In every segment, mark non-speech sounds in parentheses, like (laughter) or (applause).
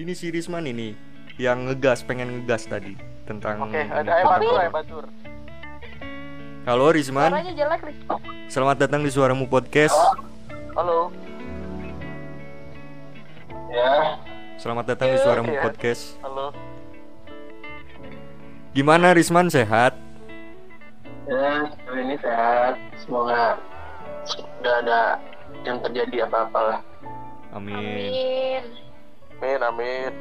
ini si Risman ini yang ngegas pengen ngegas tadi tentang Oke, ada ini. Ayo Batur, Ayo Batur. Halo Risman, Suaranya jelek Riz. selamat datang di Suaramu Podcast. Halo. Ya, Selamat datang di Iya, Suaramu iya. Podcast. Halo. Gimana Risman sehat? ya, hari ini sehat. Semoga nggak ada yang terjadi apa-apa lah. Amin. Amin. Amin, amin.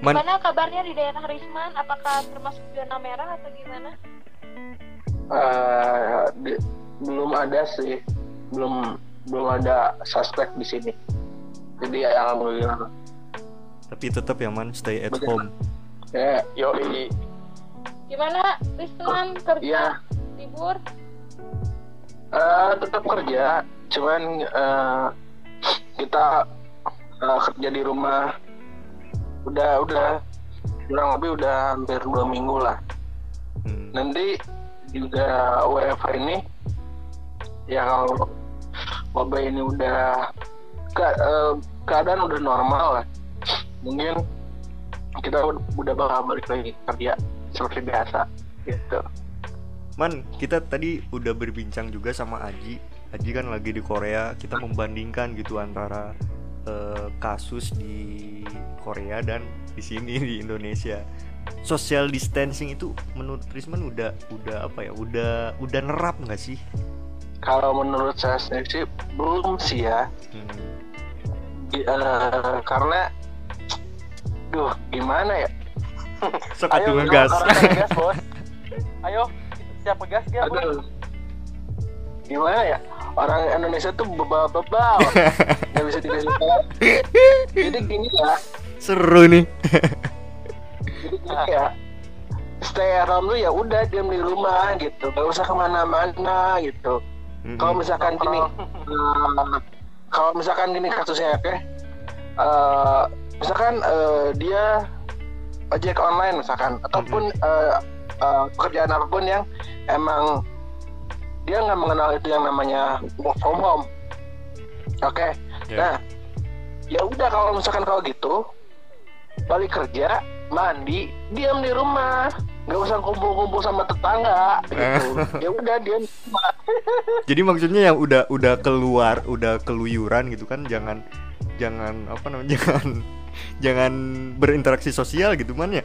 Man, Gimana kabarnya di daerah Risman? Apakah termasuk zona merah atau gimana? Eh, di- belum ada sih, belum belum ada suspek di sini. Jadi ya, alhamdulillah. tapi tetap ya man, stay at home. Ya, Yo, i. Gimana Risman kerja? Iya. Libur? eh, tetap kerja, cuman eh, kita eh, kerja di rumah udah udah kurang lebih udah hampir dua minggu lah. Hmm. nanti juga WFH ini ya kalau wabah ini udah ke- eh, keadaan udah normal lah mungkin kita ud- udah bakal balik lagi kerja seperti biasa gitu Man, kita tadi udah berbincang juga sama Aji. Aji kan lagi di Korea. Kita membandingkan gitu antara eh, kasus di Korea dan di sini di Indonesia. Social distancing itu menurut Risman udah udah apa ya? Udah udah nerap nggak sih? kalau menurut saya sendiri sih belum sih ya Hmm. Eh, karena duh gimana ya Sok Ayo, ngegas. (laughs) Ayo, siap ngegas ya, Bos. aduh gimana ya orang Indonesia tuh bebal-bebal. (laughs) Nggak bisa dikasih tahu jadi gini ya. Seru nih. jadi gini ya. Stay at home lu ya udah diam di rumah gitu. Gak usah ke mana-mana gitu. Mm-mm. kalau misalkan gini eh, kalau misalkan gini kasusnya oke. Eh, misalkan eh, dia ojek online misalkan ataupun eh, eh, pekerjaan apa pun yang emang dia nggak mengenal itu yang namanya work from home oke Ya. nah ya udah kalau misalkan kalau gitu balik kerja mandi diam di rumah nggak usah kumpul-kumpul sama tetangga gitu (laughs) ya udah diam di rumah (laughs) Jadi maksudnya yang udah udah keluar, udah keluyuran gitu kan jangan jangan apa namanya (laughs) jangan jangan berinteraksi sosial gitu man ya.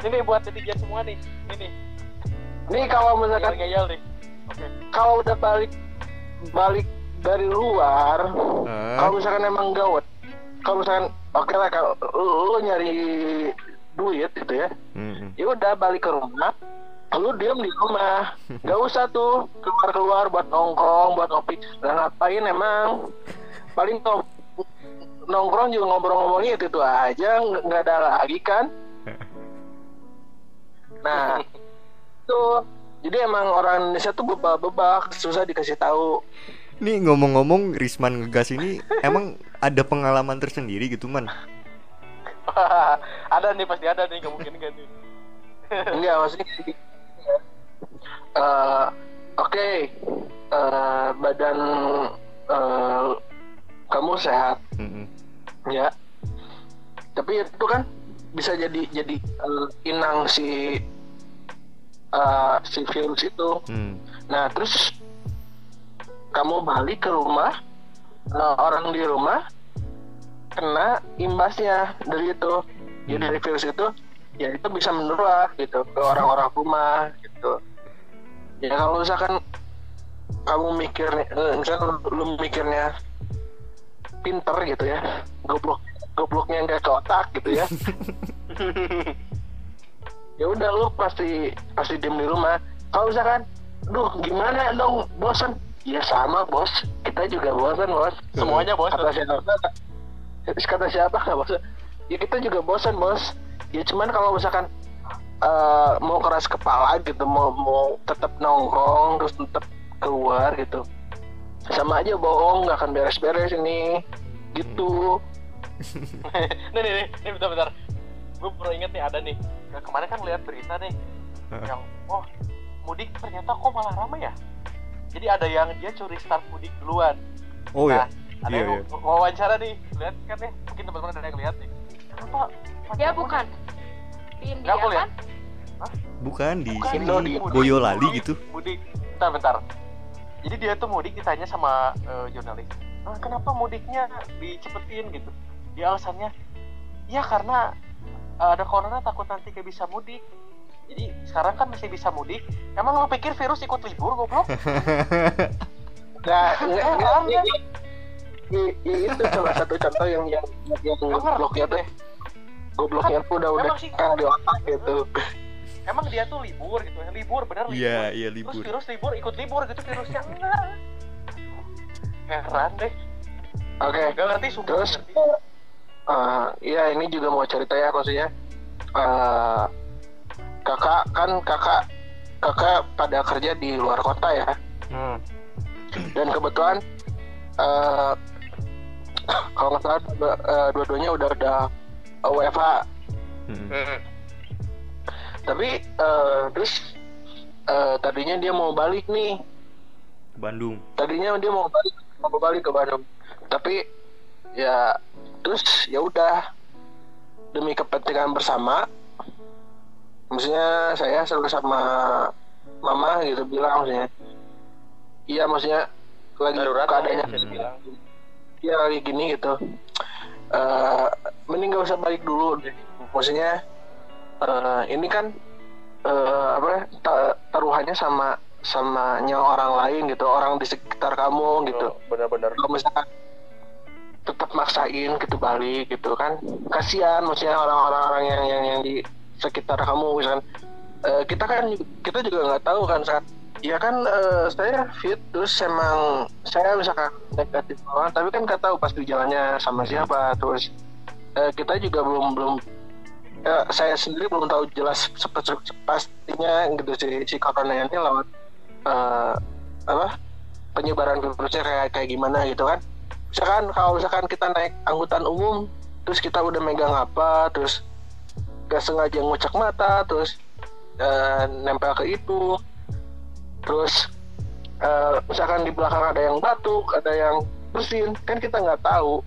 Ini buat netizen semua nih. Ini. Nih kalau misalkan Ngeyel. Oke. kalau udah balik balik dari luar Ah. kalau misalkan emang gawat kalau misalkan oke lah kalau lu, lu nyari duit gitu ya Mm-mm. ya udah balik ke rumah lu diam di rumah nggak usah tuh keluar keluar buat nongkrong buat ngopi lah ngapain emang paling nong- nongkrong juga ngobrol-ngobrolnya itu, itu aja nggak ada lagi kan (laughs) nah itu jadi emang orang Indonesia tuh bebal-bebal susah dikasih tahu Nih ngomong-ngomong Risman ngegas ini (laughs) emang ada pengalaman tersendiri gitu man. (laughs) ada nih pasti ada nih, nggak mungkin enggak nih. (laughs) enggak maksudnya. Eh, oke eh, badan eh, kamu sehat ya tapi itu kan bisa jadi jadi inang si eh, si virus itu Hmm. nah terus kamu balik ke rumah eh, orang di rumah kena imbasnya dari itu ya Hmm. dari virus itu ya itu bisa menular gitu ke orang-orang rumah gitu ya kalau misalkan kamu mikir eh, misalkan lu mikirnya pinter gitu ya goblok gobloknya nggak ke otak gitu ya (laughs) ya udah lu pasti pasti diem di rumah. Kalau misalkan duh gimana dong bosan ya sama bos. Kita juga bosan bos. Semuanya bosan. kata siapa? Kata siapa nggak bosan ya kita juga bosan bos. Ya cuman kalau misalkan eh, mau keras kepala gitu mau mau tetap nongkrong terus tetap keluar gitu sama aja bohong nggak akan beres-beres ini. Gitu. (laughs) Nih nih nih, nih bentar bentar. Gue baru inget nih ada nih. Nah, kemarin kan lihat berita nih yang oh mudik ternyata kok malah ramai ya. Jadi ada yang dia curi start mudik duluan. Oh ya. Nah, ada Iya, yang iya. wawancara nih lihat kan ya mungkin teman-teman ada yang lihat nih kenapa Ya bukan. Di India kan? Bukan di Bukan, sini di- mudik, Boyolali mudik, gitu. mudik bentar bentar jadi dia tuh mudik ditanya sama eh, jurnalis "Ah, kenapa mudiknya dicepetin gitu dia alasannya ya karena ada corona takut nanti gak bisa mudik. Jadi sekarang kan masih bisa mudik. Emang lo pikir virus ikut libur goblok? (laughs) Nggak, nggak, Heran, nggak, kan? ya, ya, ya itu salah satu contoh yang yang yang gobloknya tuh. gobloknya tuh udah udah kan di otak gitu. Emang dia tuh libur gitu libur bener libur. Iya, iya terus libur. virus libur ikut libur gitu virusnya enggak. Heran deh. Oke gak ngerti sumpah terus ngerti. Eh, ya ini juga mau cerita ya maksudnya Eh, kakak kan kakak kakak pada kerja di luar kota ya Hmm. dan kebetulan eh kalau nggak salah dua- eh, dua-duanya udah udah WFH Mm-mm. Hmm. tapi eh, terus eh, tadinya dia mau balik nih Bandung. tadinya dia mau balik mau balik ke Bandung tapi ya terus ya udah demi kepentingan bersama maksudnya saya selalu sama mama gitu bilang maksudnya. Iya maksudnya lagi darurat ya, keadaannya ya lagi gini gitu. Eh mending gak usah balik dulu. Maksudnya eh, ini kan eh, apa ta- taruhannya sama sama nyawa orang lain gitu orang di sekitar kamu gitu. Oh, benar-benar. Kalau misalkan tetap maksain gitu balik gitu kan. Kasihan maksudnya orang-orang orang yang yang yang di sekitar kamu misalkan. Eh, kita kan kita juga nggak tahu kan saat ya kan eh, saya fit terus emang saya misalkan negatif orang tapi kan nggak tahu pasti jalannya sama siapa terus eh, kita juga belum belum eh, saya sendiri belum tahu jelas pastinya gitu si si corona ini lewat eh, apa penyebaran virusnya kayak kayak gimana gitu kan misalkan kalau misalkan kita naik angkutan umum terus kita udah megang apa terus gak sengaja ngucek mata terus eh, nempel ke itu terus eh, misalkan di belakang ada yang batuk ada yang bersin kan kita nggak tahu.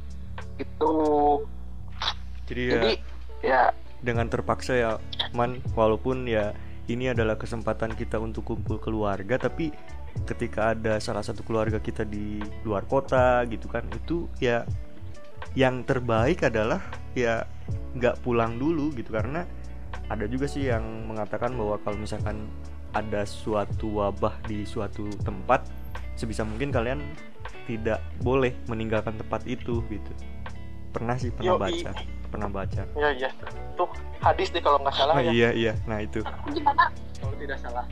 Itu. Jadi ya jadi ya. dengan terpaksa ya man walaupun ya ini adalah kesempatan kita untuk kumpul keluarga tapi ketika ada salah satu keluarga kita di luar kota gitu kan itu ya yang terbaik adalah ya nggak pulang dulu gitu. Karena ada juga sih yang mengatakan bahwa kalau misalkan ada suatu wabah di suatu tempat sebisa mungkin kalian tidak boleh meninggalkan tempat itu gitu. Pernah sih pernah Yoi. baca pernah baca. Ya iya. Tuh hadis deh kalau nggak salah Ah, (laughs) ya. Iya iya. Nah itu. Gimana? kalau tidak salah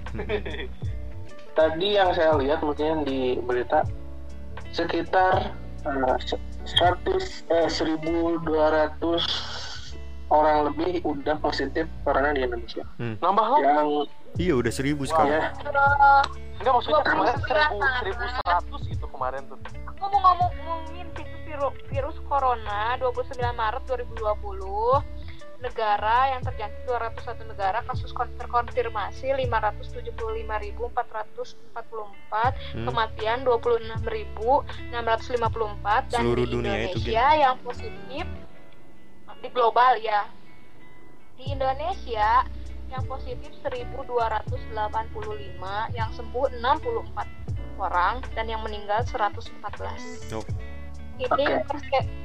tadi yang saya lihat mungkin di berita sekitar eh, se- 100 eh, 1200 orang lebih udah positif corona di Indonesia. Nambah lo yang iya udah seribu sekarang. ya. Eh, enggak maksudnya 29 kemarin seribu Maret. seribu seratus gitu kemarin tuh. Aku mau ngomong ngomongin virus, virus corona 29 Maret 2020 negara yang terjangkit 201 negara kasus kon- terkonfirmasi 575.444 Hmm. kematian 26.654 dan Seluruh di dunia itu, Indonesia yang positif di global ya di Indonesia yang positif 1285 yang sembuh 64 orang dan yang meninggal 114 Oh. ini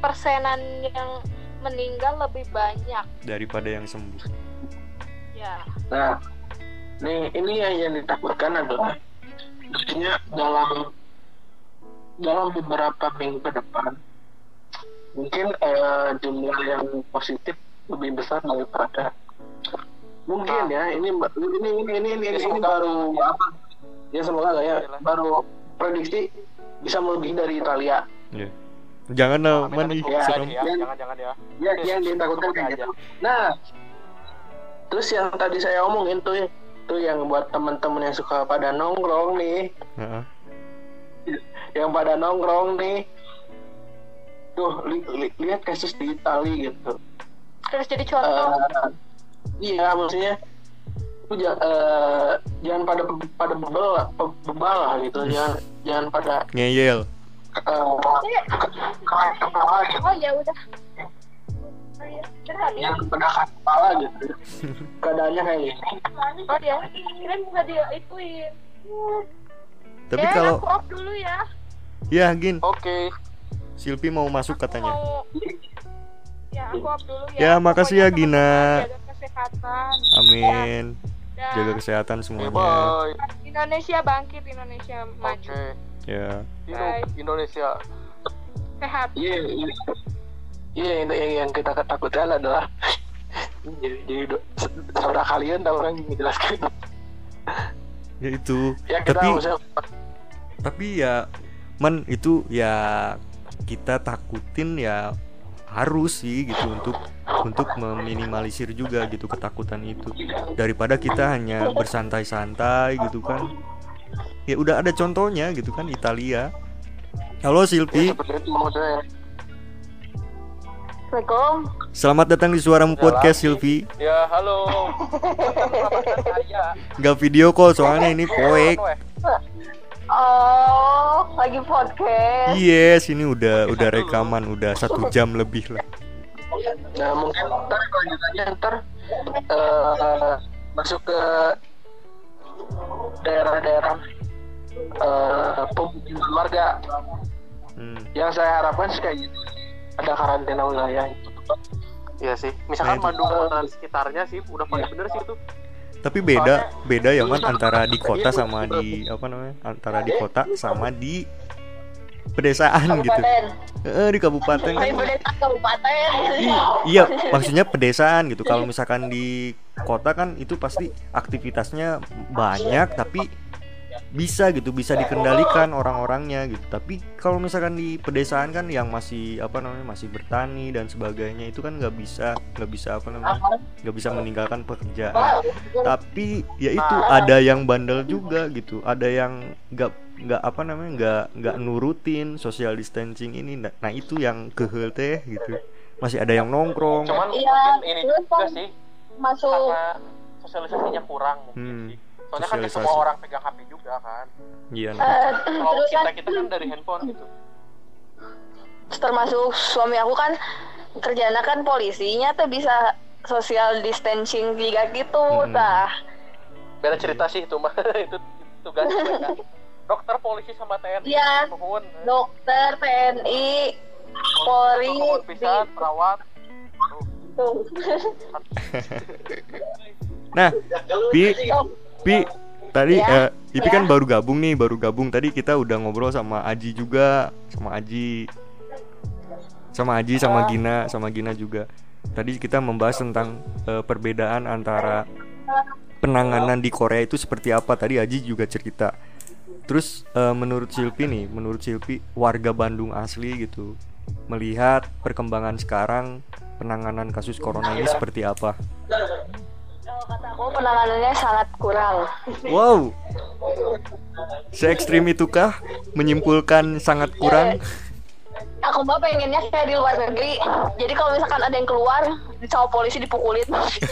persenan yang meninggal lebih banyak. Daripada yang sembuh. Ya. Nah, nih ini yang, yang ditakutkan adalah artinya dalam dalam beberapa minggu ke depan mungkin eh, jumlah yang positif lebih besar daripada mungkin ya ini ini ini ini ini, ini, Ya, ini baru apa ya semoga lah ya baru prediksi bisa melebihi dari Italia. Iya. Jangan lah Amin, man amin, ih semoga ya, serem. ya jangan jangan ya. Ya yang ditakutkan kayak gitu. Nah terus yang tadi saya omongin tuh tuh yang buat teman-teman yang suka pada nongkrong nih. Heeh. yang pada nongkrong nih. Tuh li- li- lihat kasus di Itali gitu. Terus jadi contoh. Eh, iya maksudnya lu ja- eh, jangan pada pada pe- bebal lah gitu. Jangan jangan pada ngeyel oh ya udah Oh, iya. Ya? yang kebedakan kepala gitu keadaannya kayak gini Oh dia, kirain bisa dia ituin. Tapi ya, kalau aku off dulu ya. ya Gin, Oke. Silpi mau masuk Aku katanya. mau- Ya, aku off dulu ya. Ya, makasih ya, Gina. teman-teman Jaga kesehatan. Amin. Ya, Jaga kesehatan semuanya. bye. Indonesia bangkit, Indonesia maju. Ya. Bye. Indonesia. Sehat. iya iya iya yang, yang, yang kita ketakutan adalah (laughs) jadi, jadi saudara kalian tahu orang yang menjelaskan Ya itu. ya kita Tapi- usah Tapi ya man itu ya kita takutin ya harus sih gitu untuk untuk meminimalisir juga gitu ketakutan itu daripada kita hanya bersantai-santai gitu kan ya udah ada contohnya gitu kan Italia halo ya, itu maksudnya Assalamualaikum. selamat datang di Suaramu Podcast Silpi Ya, halo. Nggak video call soalnya ini poek Weh. Oh, lagi podcast. yes ini udah udah rekaman udah satu jam lebih lah nah mungkin ntar kelanjutannya ntar eh, masuk ke daerah-daerah eh, pemukiman warga Hmm. yang saya harapkan sih kayak gitu ada karantina wilayah Iya sih. Misalkan Nah, itu. Bandung dan sekitarnya sih udah paling bener sih itu. Tapi beda, beda ya man antara di kota sama di apa namanya? Antara di kota sama di pedesaan gitu. Eh, di kabupaten kan. kabupaten. Iya, maksudnya pedesaan gitu. Kalau misalkan di kota kan itu pasti aktivitasnya banyak tapi bisa gitu, bisa dikendalikan orang-orangnya gitu. Tapi kalau misalkan di pedesaan kan yang masih apa namanya masih bertani dan sebagainya itu kan nggak bisa nggak bisa apa namanya nggak bisa meninggalkan pekerjaan. Tapi ya itu ada yang bandel juga gitu, ada yang nggak nggak apa namanya nggak nggak nurutin social distancing ini. Nah, nah itu yang kehel teh gitu. Masih ada yang nongkrong. Cuman Iya, ini juga kan sih Masuk. karena sosialisasinya kurang mungkin Hmm, sih. Soalnya kan semua orang pegang HP juga kan. Iya. nah. Eh, Kalau terus kita kan kita kan dari handphone gitu. termasuk suami aku kan kerjanya kan polisinya tuh bisa social distancing juga gitu Mm-mm. tah Beda cerita sih itu mah (laughs) itu tugas. Dokter, polisi sama TNI. Iya. Nuhun. dokter TNI Polri pisan, perawat. tuh. Nah, Pi, Pi, tadi Ya. eh, Ipi kan baru gabung nih, baru gabung. Tadi kita udah ngobrol sama Aji juga, sama Aji, sama Aji, sama Gina, sama Gina juga. Tadi kita membahas tentang eh, perbedaan antara penanganan di Korea itu seperti apa. Tadi Aji juga cerita. Terus eh, menurut Silpi nih, menurut Silpi warga Bandung asli gitu, melihat perkembangan sekarang penanganan kasus corona ini seperti apa? Kalau kata aku penanganannya sangat kurang. Wow. Se ekstrim itukah? Menyimpulkan sangat kurang? aku mah pengennya kayak di luar negeri. Jadi kalau misalkan ada yang keluar sama polisi dipukulin.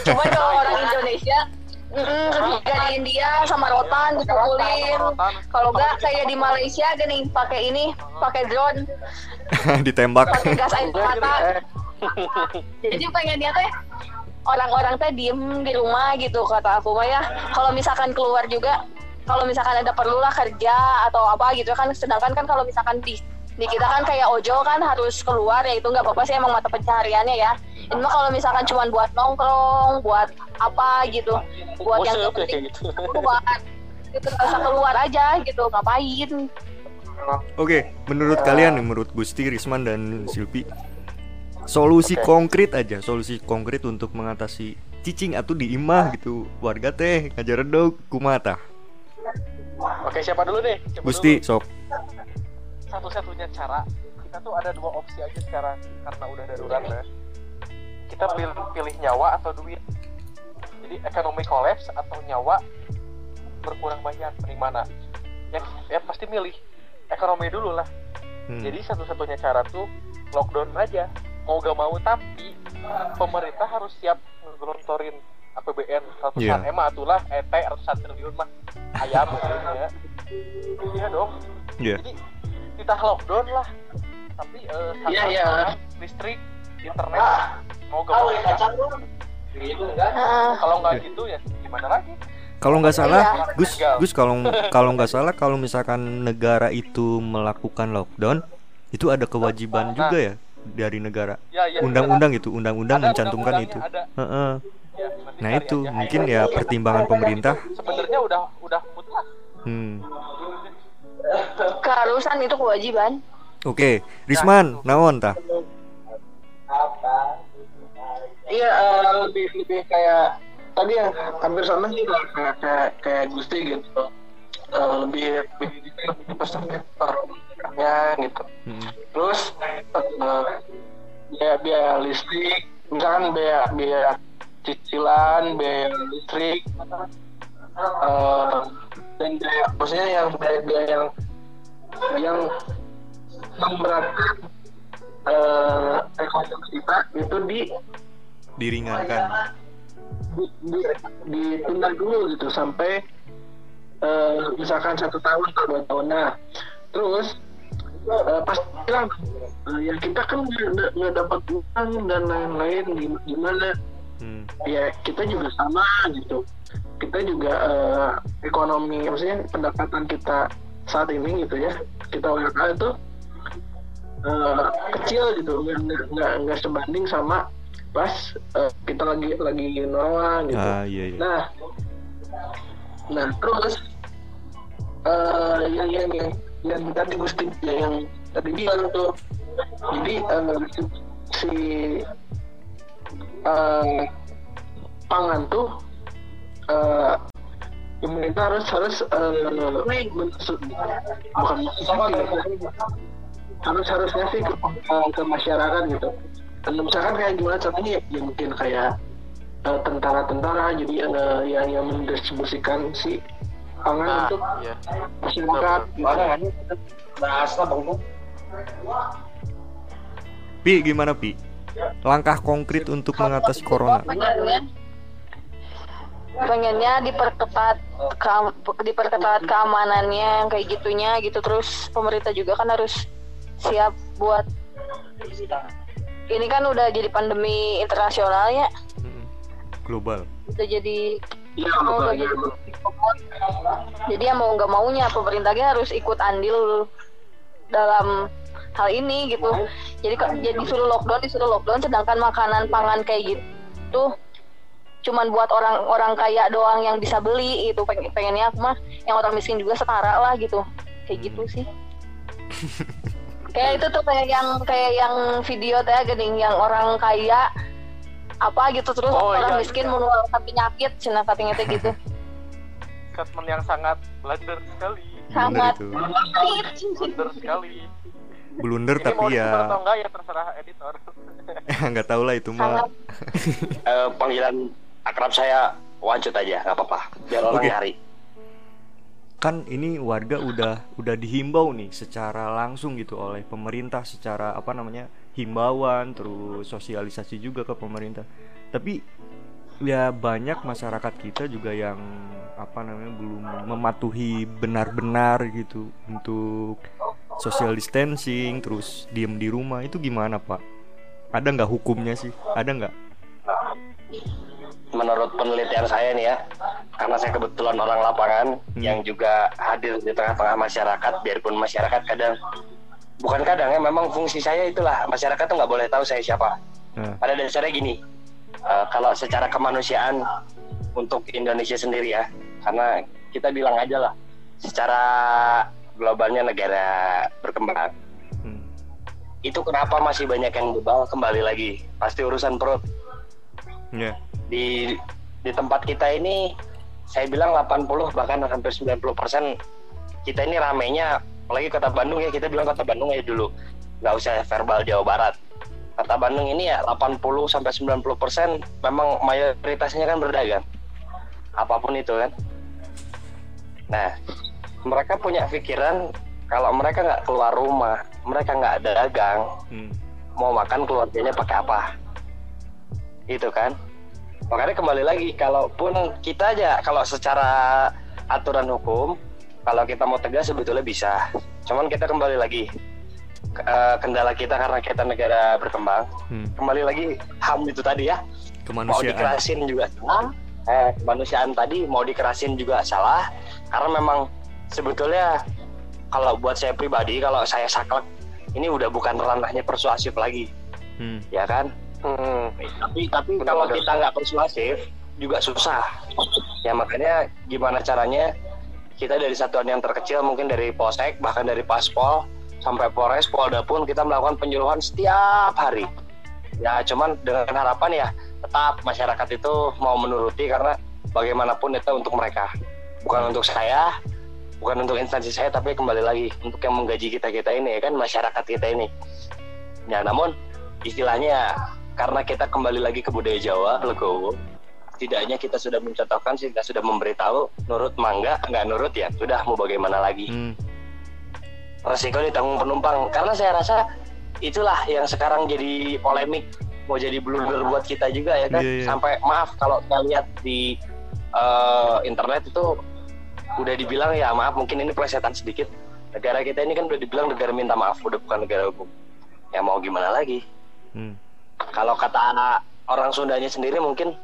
Cuman (laughs) kalau orang Indonesia mm, kayak di India sama rotan dipukulin. Kalau enggak kayak di Malaysia gini pakai ini pakai drone. (laughs) Ditembak. pakai gas air mata. (laughs) Jadi pengennya teh orang-orang teh diem di rumah gitu kata aku mah ya. Kalau misalkan keluar juga kalau misalkan ada perlu lah kerja atau apa gitu kan. Sedangkan kan kalau misalkan di di kita kan kayak ojol kan harus keluar ya itu nggak apa-apa sih emang mata pencahariannya ya. Ini mah kalau misalkan cuma buat nongkrong buat apa gitu buat yang Busuk penting gitu. (laughs) keluar. Gitu nggak usah keluar aja gitu ngapain? Oke, menurut kalian nih, menurut Gusti, Risman dan Silpi, solusi konkret aja, solusi konkret untuk mengatasi cicing atau diimah gitu warga teh ngajar dong kumata. Oke, siapa dulu deh? Siapa Gusti, dulu? sok. Satu-satunya cara kita tuh ada dua opsi aja sekarang karena udah darurat ya. Kita pilih, pilih nyawa atau duit. Jadi ekonomi kolaps atau nyawa berkurang banyak, mending mana? Ya, ya pasti milih ekonomi dulu lah. Hmm. Jadi satu-satunya cara tuh lockdown aja. Mau gak mau tapi pemerintah harus siap ngelontorin APBN ratusan Iya. emang atulah ET ratusan triliun mah ayam ya. Iya dong. Iya. Jadi kita lockdown lah tapi eh, Iya, sangat- iya. sangat listrik internet mau gak mau ya. Heeh. kalau nggak gitu ya gimana lagi Kalau nggak salah, Iya. Gus, Gus kalau kalau nggak salah kalau misalkan negara itu melakukan lockdown, itu ada kewajiban Nah. juga ya dari negara. ya ya Undang-undang itu, undang-undang mencantumkan itu. ada. Heeh. Ya, nanti Nah itu aja. mungkin ya pertimbangan pemerintah. sebenarnya udah udah mutlak Hmm. Keharusan itu kewajiban. Oke, Risman, naon tah? Iya eh, lebih lebih kayak tadi yang hampir sama sih kayak kayak, kayak Gusti gitu Eh, lebih lebih perspektifnya gitu Hmm. terus eh, biaya biaya listrik misalkan biaya biaya cicilan biaya listrik eh, dan biaya maksudnya yang biaya biaya yang yang memberatkan eh, ekonomi kita itu di Diringankan. di, di, ditunda dulu gitu sampai eh, misalkan satu tahun atau dua tahun nah terus eh, pasti bilang eh, ya kita kan nggak dapat uang dan lain-lain gim- gimana? Hmm. ya kita juga sama gitu. Kita juga eh, ekonomi maksudnya pendapatan kita saat ini gitu ya. Kita WFH itu eh, kecil gitu. Nggak nggak- sebanding sama pas eh, kita lagi lagi normal gitu. Ah iya iya. Nah, nah terus eh yang yang yang, yang tadi Gusti yang tadi bilang tuh, jadi eh, si, eh, pangan tuh eh pemerintah harus harus mensu- bukan mensubsidi, harus harus ngasih ke, eh, ke masyarakat gitu. Dan misalkan kayak gimana caranya ya, ya mungkin kayak tentara-tentara jadi eh, yang yang mendistribusikan si pangan nah untuk iya masyarakat gimana kan bahas lah bang Pi gimana Pi? Langkah konkret untuk mengatasi corona. pengennya diperketat diperketat keamanannya yang kayak gitunya gitu terus pemerintah juga kan harus siap buat ini kan udah jadi pandemi internasional ya. Global. udah jadi iya jadi jadi ya mau nggak maunya pemerintahnya harus ikut andil dalam hal ini gitu. Jadi jadi disuruh lockdown disuruh lockdown sedangkan makanan pangan kayak gitu cuman buat orang-orang kaya doang yang bisa beli itu pengen pengennya aku mah yang orang miskin juga setara lah gitu. Kayak gitu sih. Kayak itu tuh kayak yang kayak yang video teh gini yang orang kaya apa gitu terus Oh, orang iya, miskin iya. menularkan penyakit cina katanya teh gitu (laughs) statement yang sangat blunder sekali Sangat. itu. blunder sekali Blunder ini mau tapi atau ya enggak ya terserah editor (laughs) nggak tahu lah itu mah. (laughs) Eh, panggilan akrab saya wancut aja nggak apa-apa biar orang Oke. nyari kan ini warga udah udah dihimbau nih secara langsung gitu oleh pemerintah secara apa namanya himbauan terus sosialisasi juga ke pemerintah. Tapi ya banyak masyarakat kita juga yang apa namanya belum mematuhi benar-benar gitu untuk social distancing terus diem di rumah. Itu gimana pak? Ada nggak hukumnya sih? Ada nggak? Menurut penelitian saya nih ya karena saya kebetulan orang lapangan Hmm. yang juga hadir di tengah-tengah masyarakat biarpun masyarakat kadang bukan kadang ya memang fungsi saya itulah. Masyarakat tuh nggak boleh tahu saya siapa. Nah, pada dasarnya gini eh, kalau secara kemanusiaan untuk Indonesia sendiri ya karena kita bilang aja lah secara globalnya negara berkembang hmm, itu kenapa masih banyak yang bebal kembali lagi? Pasti urusan perut. Ya. Di di tempat kita ini saya bilang 80 bahkan hampir 90 persen kita ini ramenya apalagi kota Bandung ya kita bilang kota Bandung ya dulu. Nggak usah verbal Jawa Barat. Kota Bandung ini ya 80 sampai 90 persen memang mayoritasnya kan berdagang. Apa pun itu kan. Nah mereka punya pikiran kalau mereka nggak keluar rumah mereka nggak dagang hmm, mau makan keluarganya pakai apa? Itu kan. Makanya kembali lagi kalaupun kita aja kalau secara aturan hukum kalau kita mau tegas sebetulnya bisa. Cuman kita kembali lagi eh, kendala kita karena kita negara berkembang. Hmm. kembali lagi ham itu tadi ya. Mau Kemanusiaan. dikerasin juga salah. Eh, kemanusiaan tadi mau dikerasin juga salah. Karena memang sebetulnya kalau buat saya pribadi kalau saya saklek ini udah bukan ranahnya persuasif lagi. Hmm. ya kan? Hmm. tapi tapi kalau kita nggak persuasif juga susah. Ya makanya gimana caranya kita dari satuan yang terkecil mungkin dari polsek bahkan dari paspol sampai polres polda pun kita melakukan penyuluhan setiap hari. Ya cuman dengan harapan ya tetap masyarakat itu mau menuruti karena bagaimanapun itu untuk mereka. Bukan untuk saya bukan untuk instansi saya tapi kembali lagi untuk yang menggaji kita kita ini ya kan masyarakat kita ini. Ya namun istilahnya karena kita kembali lagi ke budaya Jawa legowo setidaknya kita sudah mencontohkan kita sudah memberitahu nurut mangga nggak nurut ya sudah mau bagaimana lagi Hmm. resiko ditanggung penumpang karena saya rasa itulah yang sekarang jadi polemik mau jadi blunder buat kita juga ya kan Iya, iya. sampai maaf kalau kita lihat di eh, internet itu udah dibilang ya maaf mungkin ini plesetan sedikit negara kita ini kan udah dibilang negara minta maaf udah bukan negara hukum ya mau gimana lagi Hmm. kalau kata anak orang Sundanya sendiri mungkin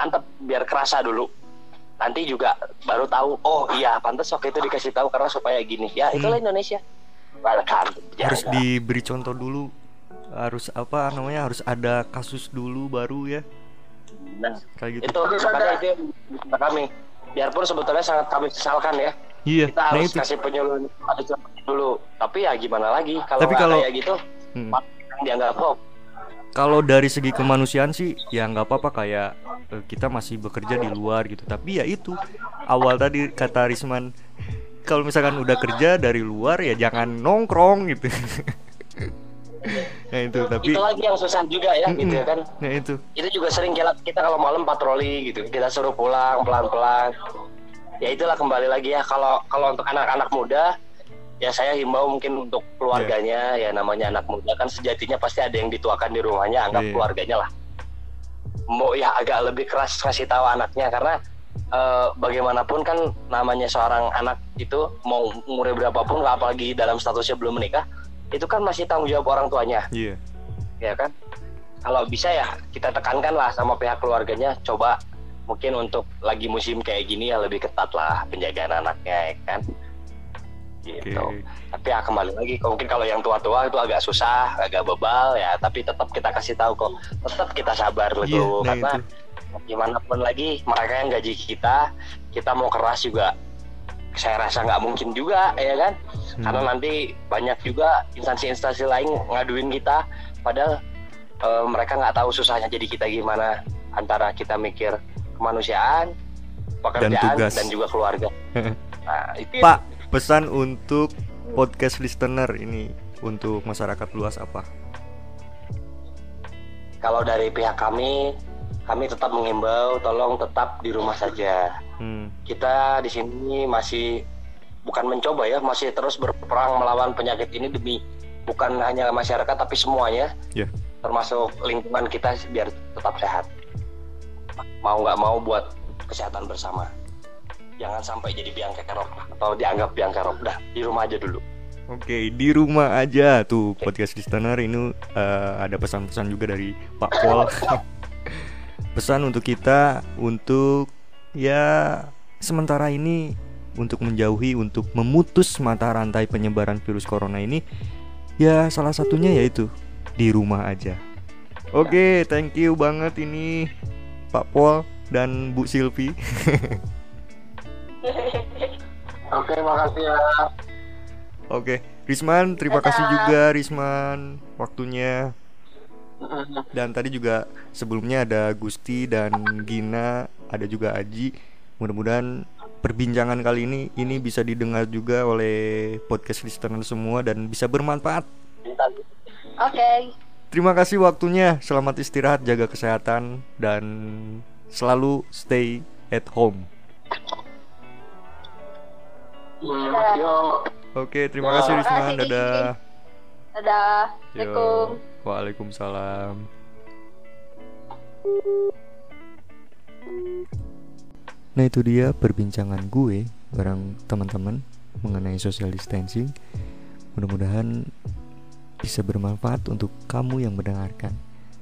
antep biar kerasa dulu. Nanti juga baru tahu oh iya pantas waktu itu dikasih tahu karena supaya gini. Ya itulah Indonesia. Welcome. Hmm. harus Ya, diberi contoh dulu. Harus apa namanya harus ada kasus dulu baru ya. Nah, kayak gitu. itu makanya itu kami. Biarpun sebetulnya sangat kami sesalkan ya. Iya kita nah harus itu. kasih penyuluhan ada dulu. Tapi ya gimana lagi? Kalau Tapi kalau- kayak gitu Hmm. dianggap hoax kalau dari segi kemanusiaan sih ya nggak apa-apa kayak eh, kita masih bekerja di luar gitu. Tapi ya itu awal tadi kata Risman kalau misalkan udah kerja dari luar ya jangan nongkrong gitu. (laughs) Nah itu tapi itu lagi yang susah juga ya gitu ya kan. Nah itu. Itu juga sering kita, kita kalau malam patroli gitu. Kita suruh pulang pelan-pelan. Ya itulah kembali lagi ya kalau kalau untuk anak-anak muda ya saya himbau mungkin untuk keluarganya. Ya namanya anak muda kan sejatinya pasti ada yang dituakan di rumahnya. Anggap Iya. keluarganya lah. Mau ya agak lebih keras kasih tahu anaknya. Karena eh, bagaimanapun kan namanya seorang anak itu mau umurnya berapapun apalagi dalam statusnya belum menikah itu kan masih tanggung jawab orang tuanya. Iya. Ya kan? Kalau bisa ya kita tekankan lah sama pihak keluarganya. Coba mungkin untuk lagi musim kayak gini ya lebih ketat lah penjagaan anaknya ya kan gitu. Oke. Tapi ya kembali lagi mungkin kalau yang tua-tua itu agak susah agak bebal ya. Tapi tetap kita kasih tahu kok tetap kita sabar iya dulu nah karena itu. gimana pun lagi mereka yang gaji kita kita mau keras juga saya rasa nggak mungkin juga ya kan? Hmm. karena nanti banyak juga instansi-instansi lain ngaduin kita padahal eh, mereka nggak tahu susahnya jadi kita gimana antara kita mikir kemanusiaan pekerjaan tugas. dan, juga keluarga. (laughs) Nah itu Pak pesan untuk podcast listener ini untuk masyarakat luas apa? Kalau dari pihak kami kami tetap mengimbau tolong tetap di rumah saja. Hmm. kita di sini masih bukan mencoba ya masih terus berperang melawan penyakit ini demi bukan hanya masyarakat tapi semuanya. Ya. termasuk lingkungan kita biar tetap sehat. Mau nggak mau buat kesehatan bersama jangan sampai jadi biang kerok atau dianggap biang kerok dah di rumah aja dulu Oke, di rumah aja tuh podcast listener ini eh, ada pesan-pesan juga dari Pak Pol. (laughs) Pesan untuk kita untuk ya sementara ini untuk menjauhi untuk memutus mata rantai penyebaran virus corona ini ya salah satunya yaitu di rumah aja. Oke, thank you banget ini Pak Pol dan Bu Silvi. (laughs) Oke, makasih ya. Oke, Risman, terima Dadah. kasih juga Risman waktunya. Dan tadi juga sebelumnya ada Gusti dan Gina, ada juga Aji. Mudah-mudahan perbincangan kali ini ini bisa didengar juga oleh podcast listener semua dan bisa bermanfaat. Oke. Terima kasih waktunya. Selamat istirahat, jaga kesehatan dan selalu stay at home. Ya. Oke, terima kasih Risma. Dadah. Dadah. Assalamualaikum. Waalaikumsalam. Nah itu dia perbincangan gue bareng teman-teman mengenai social distancing. Mudah-mudahan bisa bermanfaat untuk kamu yang mendengarkan.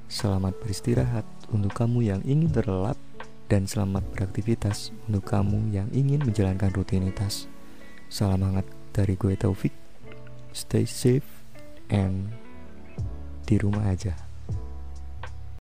Selamat beristirahat untuk kamu yang ingin terlelap dan selamat beraktivitas untuk kamu yang ingin menjalankan rutinitas. Salam hangat dari gue Taufik. Stay safe and di rumah aja.